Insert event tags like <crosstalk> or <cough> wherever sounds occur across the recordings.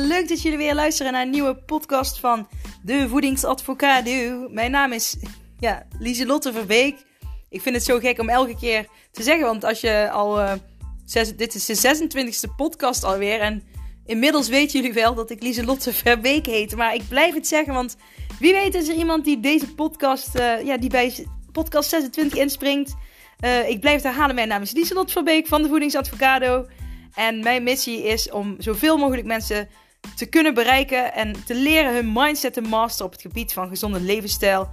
leuk dat jullie weer luisteren naar een nieuwe podcast van de Voedingsadvocado. Mijn naam is ja, Lieselotte Verbeek. Ik vind het zo gek om elke keer te zeggen, want als je al... Uh, zes, dit is de 26e podcast alweer en inmiddels weten jullie wel dat ik Lieselotte Verbeek heet. Maar ik blijf het zeggen, want wie weet is er iemand die deze podcast, uh, ja, die bij podcast 26 inspringt. Uh, ik blijf het herhalen, mijn naam is Lieselotte Verbeek van de Voedingsadvocado. En mijn missie is om zoveel mogelijk mensen te kunnen bereiken en te leren hun mindset te masteren op het gebied van gezonde levensstijl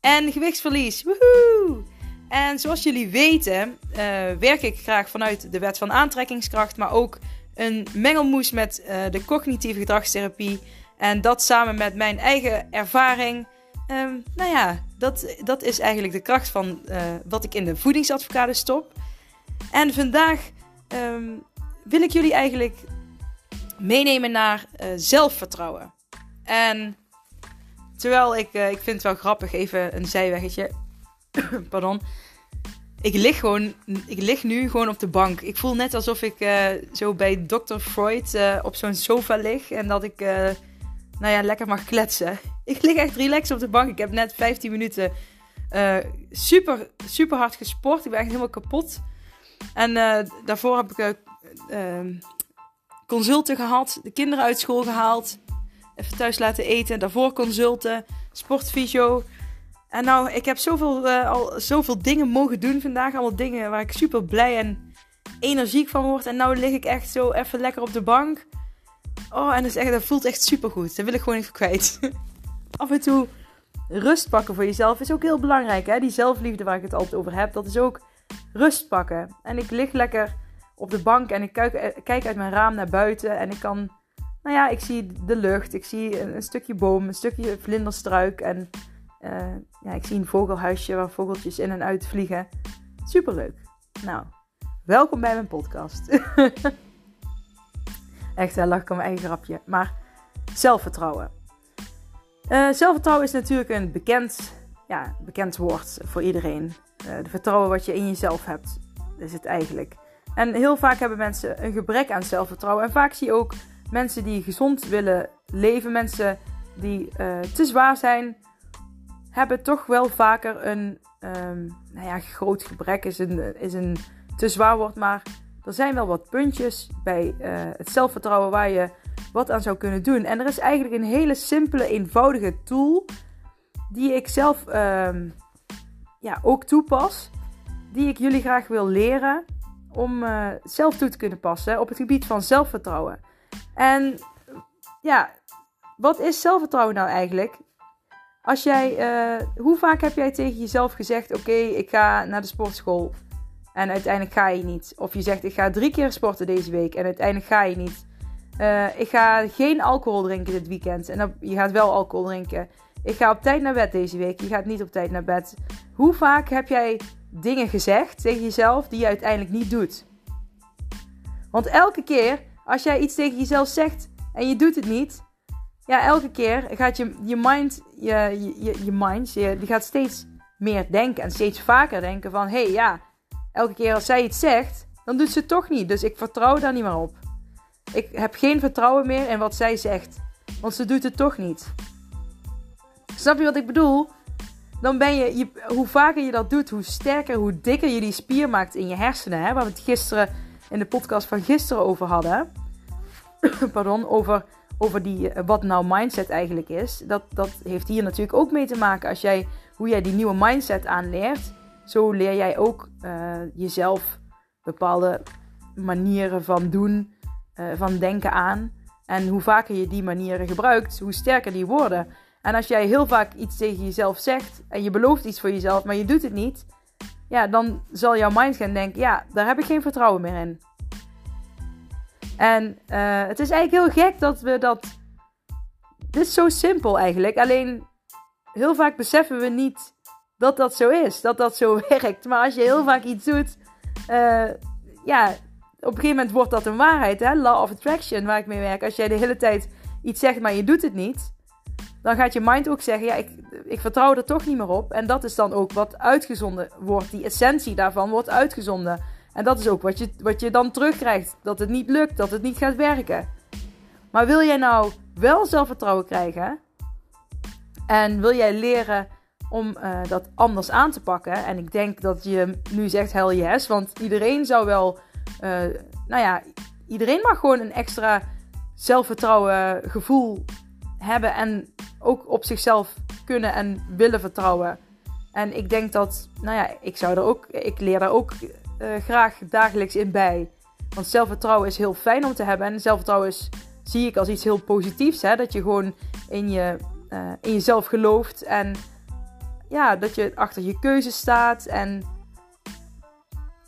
en gewichtsverlies. Woehoe! En zoals jullie weten, uh, werk ik graag vanuit de wet van aantrekkingskracht, maar ook een mengelmoes met uh, de cognitieve gedragstherapie. En dat samen met mijn eigen ervaring. Um, nou ja, dat, dat is eigenlijk de kracht van uh, wat ik in de voedingsadvocade stop. En vandaag um, wil ik jullie eigenlijk meenemen naar uh, zelfvertrouwen. En terwijl ik, uh, ik vind het wel grappig, even een zijweggetje. <coughs> Pardon. Ik lig gewoon, ik lig nu gewoon op de bank. Ik voel net alsof ik uh, zo bij Dr. Freud op zo'n sofa lig en dat ik, nou ja, lekker mag kletsen. <laughs> Ik lig echt relaxed op de bank. Ik heb net 15 minuten super, super hard gesport. Ik ben echt helemaal kapot. En daarvoor heb ik consulten gehad, de kinderen uit school gehaald, even thuis laten eten, daarvoor consulten, sportfysio. En nou, ik heb zoveel, uh, al zoveel dingen mogen doen vandaag. Allemaal dingen waar ik super blij en energiek van word. En nou lig ik echt zo even lekker op de bank. Oh, en dat, echt, dat voelt echt super goed. Dat wil ik gewoon even kwijt. <laughs> Af en toe rust pakken voor jezelf is ook heel belangrijk. Hè? Die zelfliefde waar ik het altijd over heb, dat is ook rust pakken. En ik lig lekker op de bank en ik kijk, eh, kijk uit mijn raam naar buiten en ik kan, nou ja, ik zie de lucht, ik zie een, stukje boom, een stukje vlinderstruik en uh, ja, ik zie een vogelhuisje waar vogeltjes in en uit vliegen. Superleuk. Nou, welkom bij mijn podcast. <laughs> Echt, daar lach ik om mijn eigen grapje. Maar zelfvertrouwen. Uh, zelfvertrouwen is natuurlijk een bekend, ja, bekend woord voor iedereen. Uh, de vertrouwen wat je in jezelf hebt, is het eigenlijk. En heel vaak hebben mensen een gebrek aan zelfvertrouwen. En vaak zie je ook mensen die gezond willen leven, mensen die uh, te zwaar zijn, hebben toch wel vaker een, um, nou ja, groot gebrek is een, is een te zwaar woord, maar er zijn wel wat puntjes bij uh, het zelfvertrouwen waar je wat aan zou kunnen doen. En er is eigenlijk een hele simpele, eenvoudige tool die ik zelf um, ja, ook toepas, die ik jullie graag wil leren om uh, zelf toe te kunnen passen op het gebied van zelfvertrouwen. En ja, wat is zelfvertrouwen nou eigenlijk? Als jij, uh, hoe vaak heb jij tegen jezelf gezegd: Oké, ik ga naar de sportschool. En uiteindelijk ga je niet. Of je zegt: Ik ga drie keer sporten deze week. En uiteindelijk ga je niet. Uh, ik ga geen alcohol drinken dit weekend. En je gaat wel alcohol drinken. Ik ga op tijd naar bed deze week. Je gaat niet op tijd naar bed. Hoe vaak heb jij dingen gezegd tegen jezelf die je uiteindelijk niet doet. Want elke keer als jij iets tegen jezelf zegt en je doet het niet, ja, elke keer gaat je, je mind, je, je, je mind, je, die gaat steeds meer denken en steeds vaker denken van, hé hey, ja, elke keer als zij iets zegt, dan doet ze het toch niet. Dus ik vertrouw daar niet meer op. Ik heb geen vertrouwen meer in wat zij zegt, want ze doet het toch niet. Snap je wat ik bedoel? Dan ben je, je, hoe vaker je dat doet, hoe sterker, hoe dikker je die spier maakt in je hersenen. Hè? Waar we het gisteren in de podcast van gisteren over hadden. <coughs> Pardon, over, over die, eh, wat nou mindset eigenlijk is. Dat, dat heeft hier natuurlijk ook mee te maken. Als jij, hoe jij die nieuwe mindset aanleert, zo leer jij ook uh, jezelf bepaalde manieren van doen, uh, van denken aan. En hoe vaker je die manieren gebruikt, hoe sterker die worden. En als jij heel vaak iets tegen jezelf zegt en je belooft iets voor jezelf, maar je doet het niet, ja, dan zal jouw mind gaan denken: ja, daar heb ik geen vertrouwen meer in. En uh, het is eigenlijk heel gek dat we dat. Dit is zo simpel eigenlijk. Alleen heel vaak beseffen we niet dat dat zo is, dat dat zo <laughs> werkt. Maar als je heel vaak iets doet, uh, ja, op een gegeven moment wordt dat een waarheid. Hè? Law of Attraction, waar ik mee werk. Als jij de hele tijd iets zegt, maar je doet het niet dan gaat je mind ook zeggen: ja, ik, ik vertrouw er toch niet meer op. En dat is dan ook wat uitgezonden wordt. Die essentie daarvan wordt uitgezonden. En dat is ook wat je, wat je dan terugkrijgt: dat het niet lukt, dat het niet gaat werken. Maar wil jij nou wel zelfvertrouwen krijgen en wil jij leren om uh, dat anders aan te pakken? En ik denk dat je nu zegt hell yes, want iedereen zou wel, uh, nou ja, iedereen mag gewoon een extra zelfvertrouwen gevoel hebben en ook op zichzelf kunnen en willen vertrouwen. En ik denk dat, nou ja, ik zou er ook, ik leer daar ook uh, graag dagelijks in bij. Want zelfvertrouwen is heel fijn om te hebben. En zelfvertrouwen zie ik als iets heel positiefs. Hè? Dat je gewoon in, je, uh, in jezelf gelooft. En ja, dat je achter je keuze staat. En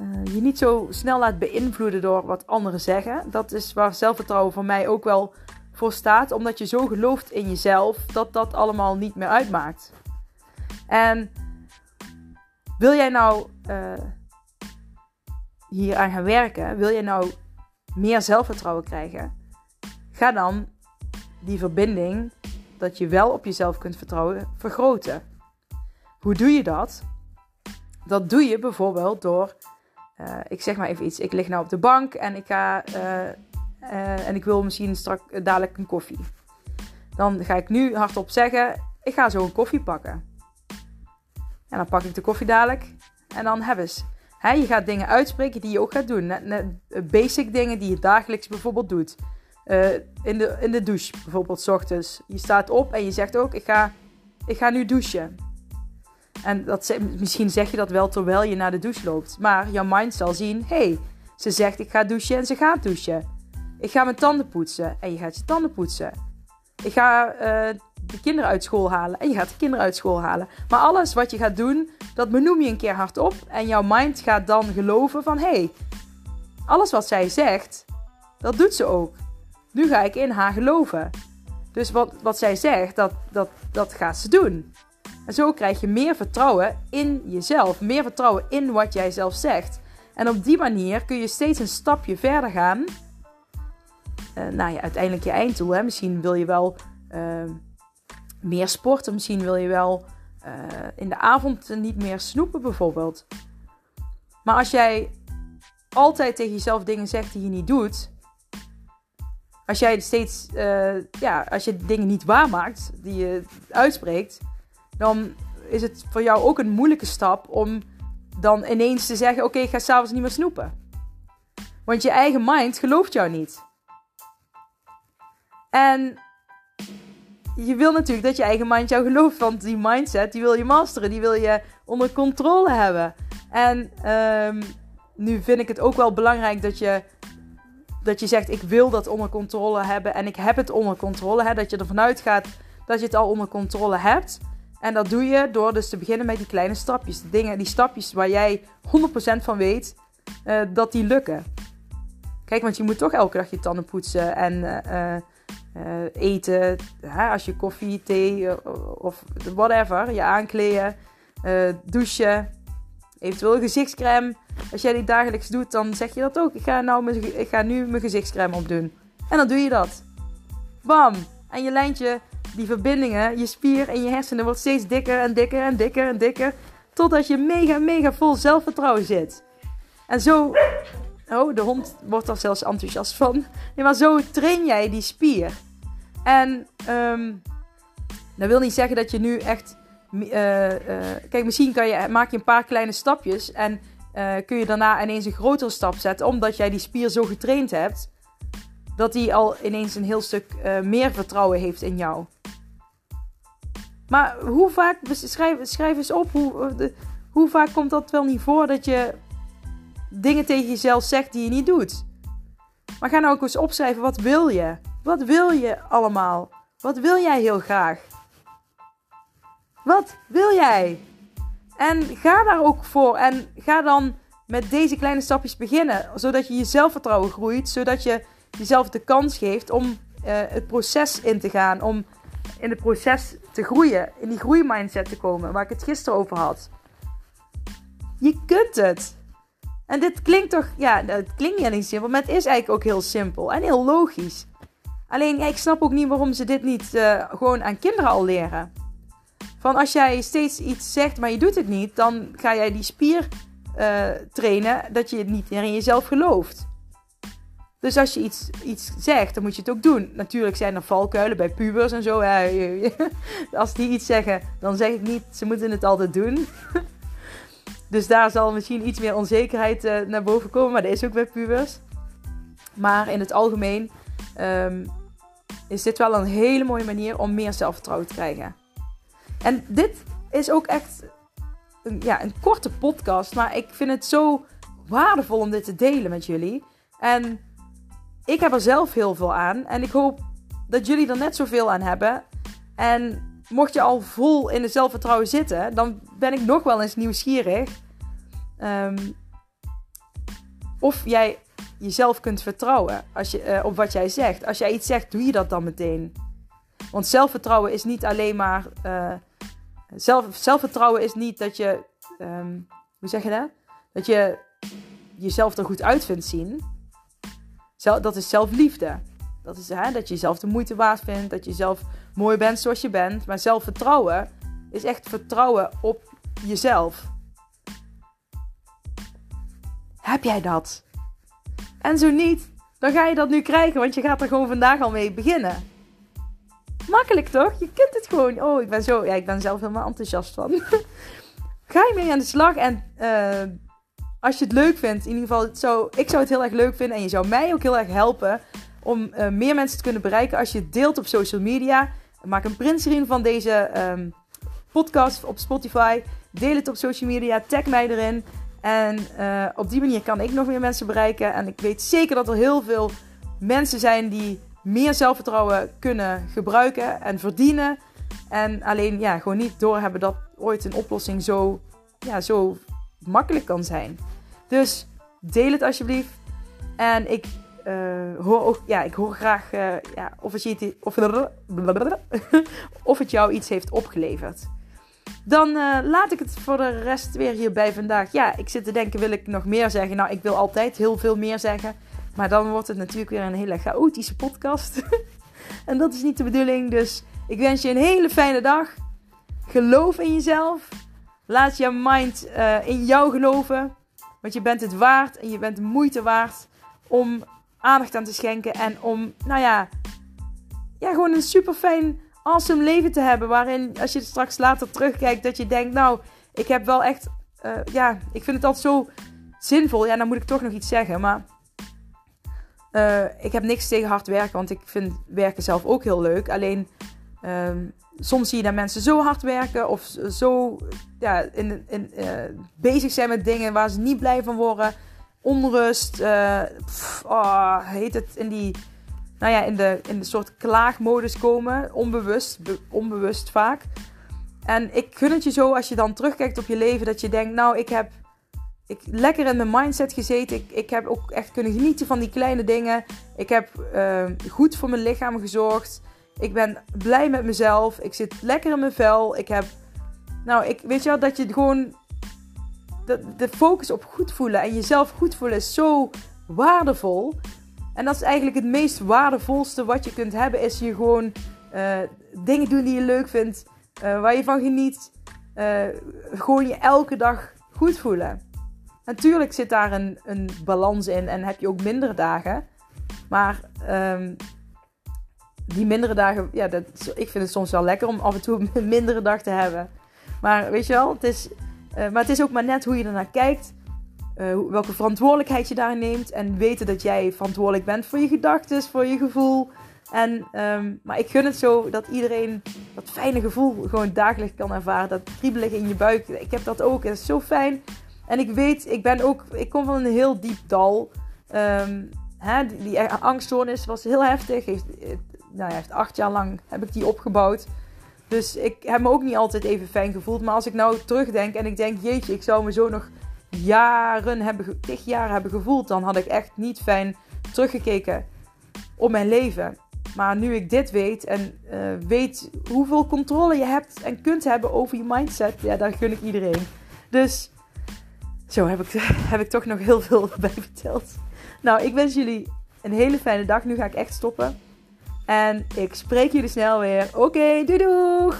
uh, je niet zo snel laat beïnvloeden door wat anderen zeggen. Dat is waar zelfvertrouwen voor mij ook wel voor staat. Omdat je zo gelooft in jezelf dat dat allemaal niet meer uitmaakt. En wil jij nou uh, hier aan gaan werken? Wil jij nou meer zelfvertrouwen krijgen? Ga dan die verbinding dat je wel op jezelf kunt vertrouwen vergroten. Hoe doe je dat? Dat doe je bijvoorbeeld door, uh, ik zeg maar even iets, ik lig nou op de bank en ik ga uh, uh, en ik wil misschien straks dadelijk een koffie. Dan ga ik nu hardop zeggen, ik ga zo een koffie pakken. En dan pak ik de koffie dadelijk en dan hebben ze. Je gaat dingen uitspreken die je ook gaat doen. Net, net basic dingen die je dagelijks bijvoorbeeld doet. In, de, in de douche bijvoorbeeld, s ochtends. Je staat op en je zegt ook, ik ga, ik ga nu douchen. En dat, misschien zeg je dat wel terwijl je naar de douche loopt. Maar jouw mind zal zien, hey, ze zegt ik ga douchen en ze gaat douchen. Ik ga mijn tanden poetsen en je gaat je tanden poetsen. Ik ga uh, de kinderen uit school halen en je gaat de kinderen uit school halen. Maar alles wat je gaat doen, dat benoem je een keer hardop. En jouw mind gaat dan geloven van... hé, hey, alles wat zij zegt, dat doet ze ook. Nu ga ik in haar geloven. Dus wat, wat zij zegt, dat, dat, dat gaat ze doen. En zo krijg je meer vertrouwen in jezelf. Meer vertrouwen in wat jij zelf zegt. En op die manier kun je steeds een stapje verder gaan. Uh, nou ja, uiteindelijk je einddoel. Hè? Misschien wil je wel... Uh, meer sporten. Misschien wil je wel uh, in de avond niet meer snoepen bijvoorbeeld. Maar als jij altijd tegen jezelf dingen zegt die je niet doet. Als jij steeds, uh, ja, als je dingen niet waarmaakt die je uitspreekt, dan is het voor jou ook een moeilijke stap om dan ineens te zeggen: Oké, ik ga s'avonds niet meer snoepen. Want je eigen mind gelooft jou niet. En je wil natuurlijk dat je eigen mind jou gelooft. Want die mindset, die wil je masteren. Die wil je onder controle hebben. En um, nu vind ik het ook wel belangrijk dat je, dat je zegt... ik wil dat onder controle hebben en ik heb het onder controle. Hè? Dat je ervan uitgaat dat je het al onder controle hebt. En dat doe je door dus te beginnen met die kleine stapjes. De dingen, die stapjes waar jij 100% van weet uh, dat die lukken. Kijk, want je moet toch elke dag je tanden poetsen en... Uh, uh, eten, hè, als je koffie, thee uh, of whatever, je aankleden, uh, douchen, eventueel gezichtscreme. Als jij die dagelijks doet, dan zeg je dat ook. Ik ga, nou ik ga nu mijn gezichtscreme opdoen. En dan doe je dat. Bam! En je lijntje, die verbindingen, je spier en je hersenen wordt steeds dikker en dikker en dikker en dikker. Totdat je mega, mega vol zelfvertrouwen zit. En zo Oh, de hond wordt er zelfs enthousiast van. Nee, maar zo train jij die spier. En um, dat wil niet zeggen dat je nu echt. Uh, uh, kijk, misschien kan je, maak je een paar kleine stapjes. En uh, kun je daarna ineens een grotere stap zetten. Omdat jij die spier zo getraind hebt. Dat die al ineens een heel stuk meer vertrouwen heeft in jou. Maar hoe vaak, schrijf, schrijf eens op, hoe, hoe vaak komt dat wel niet voor dat je dingen tegen jezelf zegt die je niet doet. Maar ga nou ook eens opschrijven, wat wil je? Wat wil je allemaal? Wat wil jij heel graag? Wat wil jij? En ga daar ook voor. En ga dan met deze kleine stapjes beginnen. Zodat je je zelfvertrouwen groeit. Zodat je jezelf de kans geeft om uh, het proces in te gaan. Om in het proces te groeien. In die groeimindset te komen. Waar ik het gisteren over had. Je kunt het. En dit klinkt toch, ja, het klinkt niet alleen simpel, maar het is eigenlijk ook heel simpel en heel logisch. Alleen, ja, ik snap ook niet waarom ze dit niet uh, gewoon aan kinderen al leren. Van als jij steeds iets zegt, maar je doet het niet, dan ga jij die spier uh, trainen dat je het niet meer in jezelf gelooft. Dus als je iets, iets zegt, dan moet je het ook doen. Natuurlijk zijn er valkuilen bij pubers en zo. <laughs> Als die iets zeggen, dan zeg ik niet, ze moeten het altijd doen. <laughs> Dus daar zal misschien iets meer onzekerheid uh, naar boven komen. Maar dat is ook bij pubers. Maar in het algemeen um, is dit wel een hele mooie manier om meer zelfvertrouwen te krijgen. En dit is ook echt een, ja, een korte podcast. Maar ik vind het zo waardevol om dit te delen met jullie. En ik heb er zelf heel veel aan. En ik hoop dat jullie er net zoveel aan hebben. En mocht je al vol in de zelfvertrouwen zitten, dan ben ik nog wel eens nieuwsgierig. Um, of jij jezelf kunt vertrouwen als je, uh, op wat jij zegt. Als jij iets zegt, doe je dat dan meteen. Want zelfvertrouwen is niet alleen maar. Uh, zelf, zelfvertrouwen is niet dat je. Um, hoe zeg je dat? Dat je jezelf er goed uit vindt zien. Dat is zelfliefde. Dat is hè, dat je jezelf de moeite waard vindt. Dat je zelf mooi bent zoals je bent. Maar zelfvertrouwen is echt vertrouwen op jezelf. Heb jij dat? En zo niet, dan ga je dat nu krijgen, want je gaat er gewoon vandaag al mee beginnen. Makkelijk toch? Je kunt het gewoon. Oh, ik ben zo. Ja, ik ben zelf helemaal enthousiast van. <laughs> ga je mee aan de slag en uh, als je het leuk vindt, in ieder geval, het ik zou het heel erg leuk vinden en je zou mij ook heel erg helpen om uh, meer mensen te kunnen bereiken als je het deelt op social media. Maak een printscreen van deze um, podcast op Spotify. Deel het op social media. Tag mij erin. En uh, op die manier kan ik nog meer mensen bereiken. En ik weet zeker dat er heel veel mensen zijn die meer zelfvertrouwen kunnen gebruiken en verdienen. En alleen ja, gewoon niet doorhebben dat ooit een oplossing zo, ja, zo makkelijk kan zijn. Dus deel het alsjeblieft. En ik uh, hoor ook, ja, ik hoor graag uh, ja, of, het, of, <laughs> of het jou iets heeft opgeleverd. Dan uh, laat ik het voor de rest weer hierbij vandaag. Ja, ik zit te denken, wil ik nog meer zeggen? Nou, ik wil altijd heel veel meer zeggen. Maar dan wordt het natuurlijk weer een hele chaotische podcast. <laughs> en dat is niet de bedoeling. Dus ik wens je een hele fijne dag. Geloof in jezelf. Laat je mind uh, in jou geloven. Want je bent het waard en je bent de moeite waard om aandacht aan te schenken. En om, nou ja, ja gewoon een super fijn awesome leven te hebben. Waarin als je straks later terugkijkt, dat je denkt, nou, ik heb wel echt, uh, ja, ik vind het altijd zo zinvol. Ja, dan moet ik toch nog iets zeggen. Maar uh, ik heb niks tegen hard werken, want ik vind werken zelf ook heel leuk. Alleen um, soms zie je dat mensen zo hard werken of zo ja, in, in, uh, bezig zijn met dingen waar ze niet blij van worden. Onrust, pff, oh, heet het in die nou ja, in, de, in de soort klaagmodus komen. Onbewust, onbewust vaak. En ik gun het je zo als je dan terugkijkt op je leven. Dat je denkt, nou ik heb ik, lekker in mijn mindset gezeten. Ik, ik heb ook echt kunnen genieten van die kleine dingen. Ik heb uh, goed voor mijn lichaam gezorgd. Ik ben blij met mezelf. Ik zit lekker in mijn vel. Ik heb, nou ik weet je wel, dat je gewoon... De, de focus op goed voelen en jezelf goed voelen is zo waardevol. En dat is eigenlijk het meest waardevolste wat je kunt hebben. Is je gewoon uh, dingen doen die je leuk vindt. Uh, waar je van geniet. Uh, gewoon je elke dag goed voelen. Natuurlijk zit daar een, een balans in. En heb je ook mindere dagen. Maar um, die mindere dagen. Ja, dat, ik vind het soms wel lekker om af en toe <laughs> een mindere dag te hebben. Maar weet je wel, het is, maar het is ook maar net hoe je ernaar kijkt. Uh, welke verantwoordelijkheid je daarin neemt. En weten dat jij verantwoordelijk bent voor je gedachten, voor je gevoel. En, um, maar ik gun het zo dat iedereen dat fijne gevoel gewoon dagelijks kan ervaren. Dat kriebelige in je buik. Ik heb dat ook. Het is zo fijn. En ik weet, ik ben ook, ik kom van een heel diep dal. Um, hè, die, die angststoornis was heel heftig. Heeft, nou ja, heeft acht jaar lang heb ik die opgebouwd. Dus ik heb me ook niet altijd even fijn gevoeld. Maar als ik nou terugdenk en ik denk, jeetje, ik zou me zo nog jaren hebben, hebben gevoeld, dan had ik echt niet fijn teruggekeken op mijn leven. Maar nu ik dit weet en uh, weet hoeveel controle je hebt en kunt hebben over je mindset, ja, daar gun ik iedereen. Dus zo heb ik, <laughs> heb ik toch nog heel veel <laughs> bij verteld. Nou, ik wens jullie een hele fijne dag. Nu ga ik echt stoppen. En ik spreek jullie snel weer. Oké, okay, doei!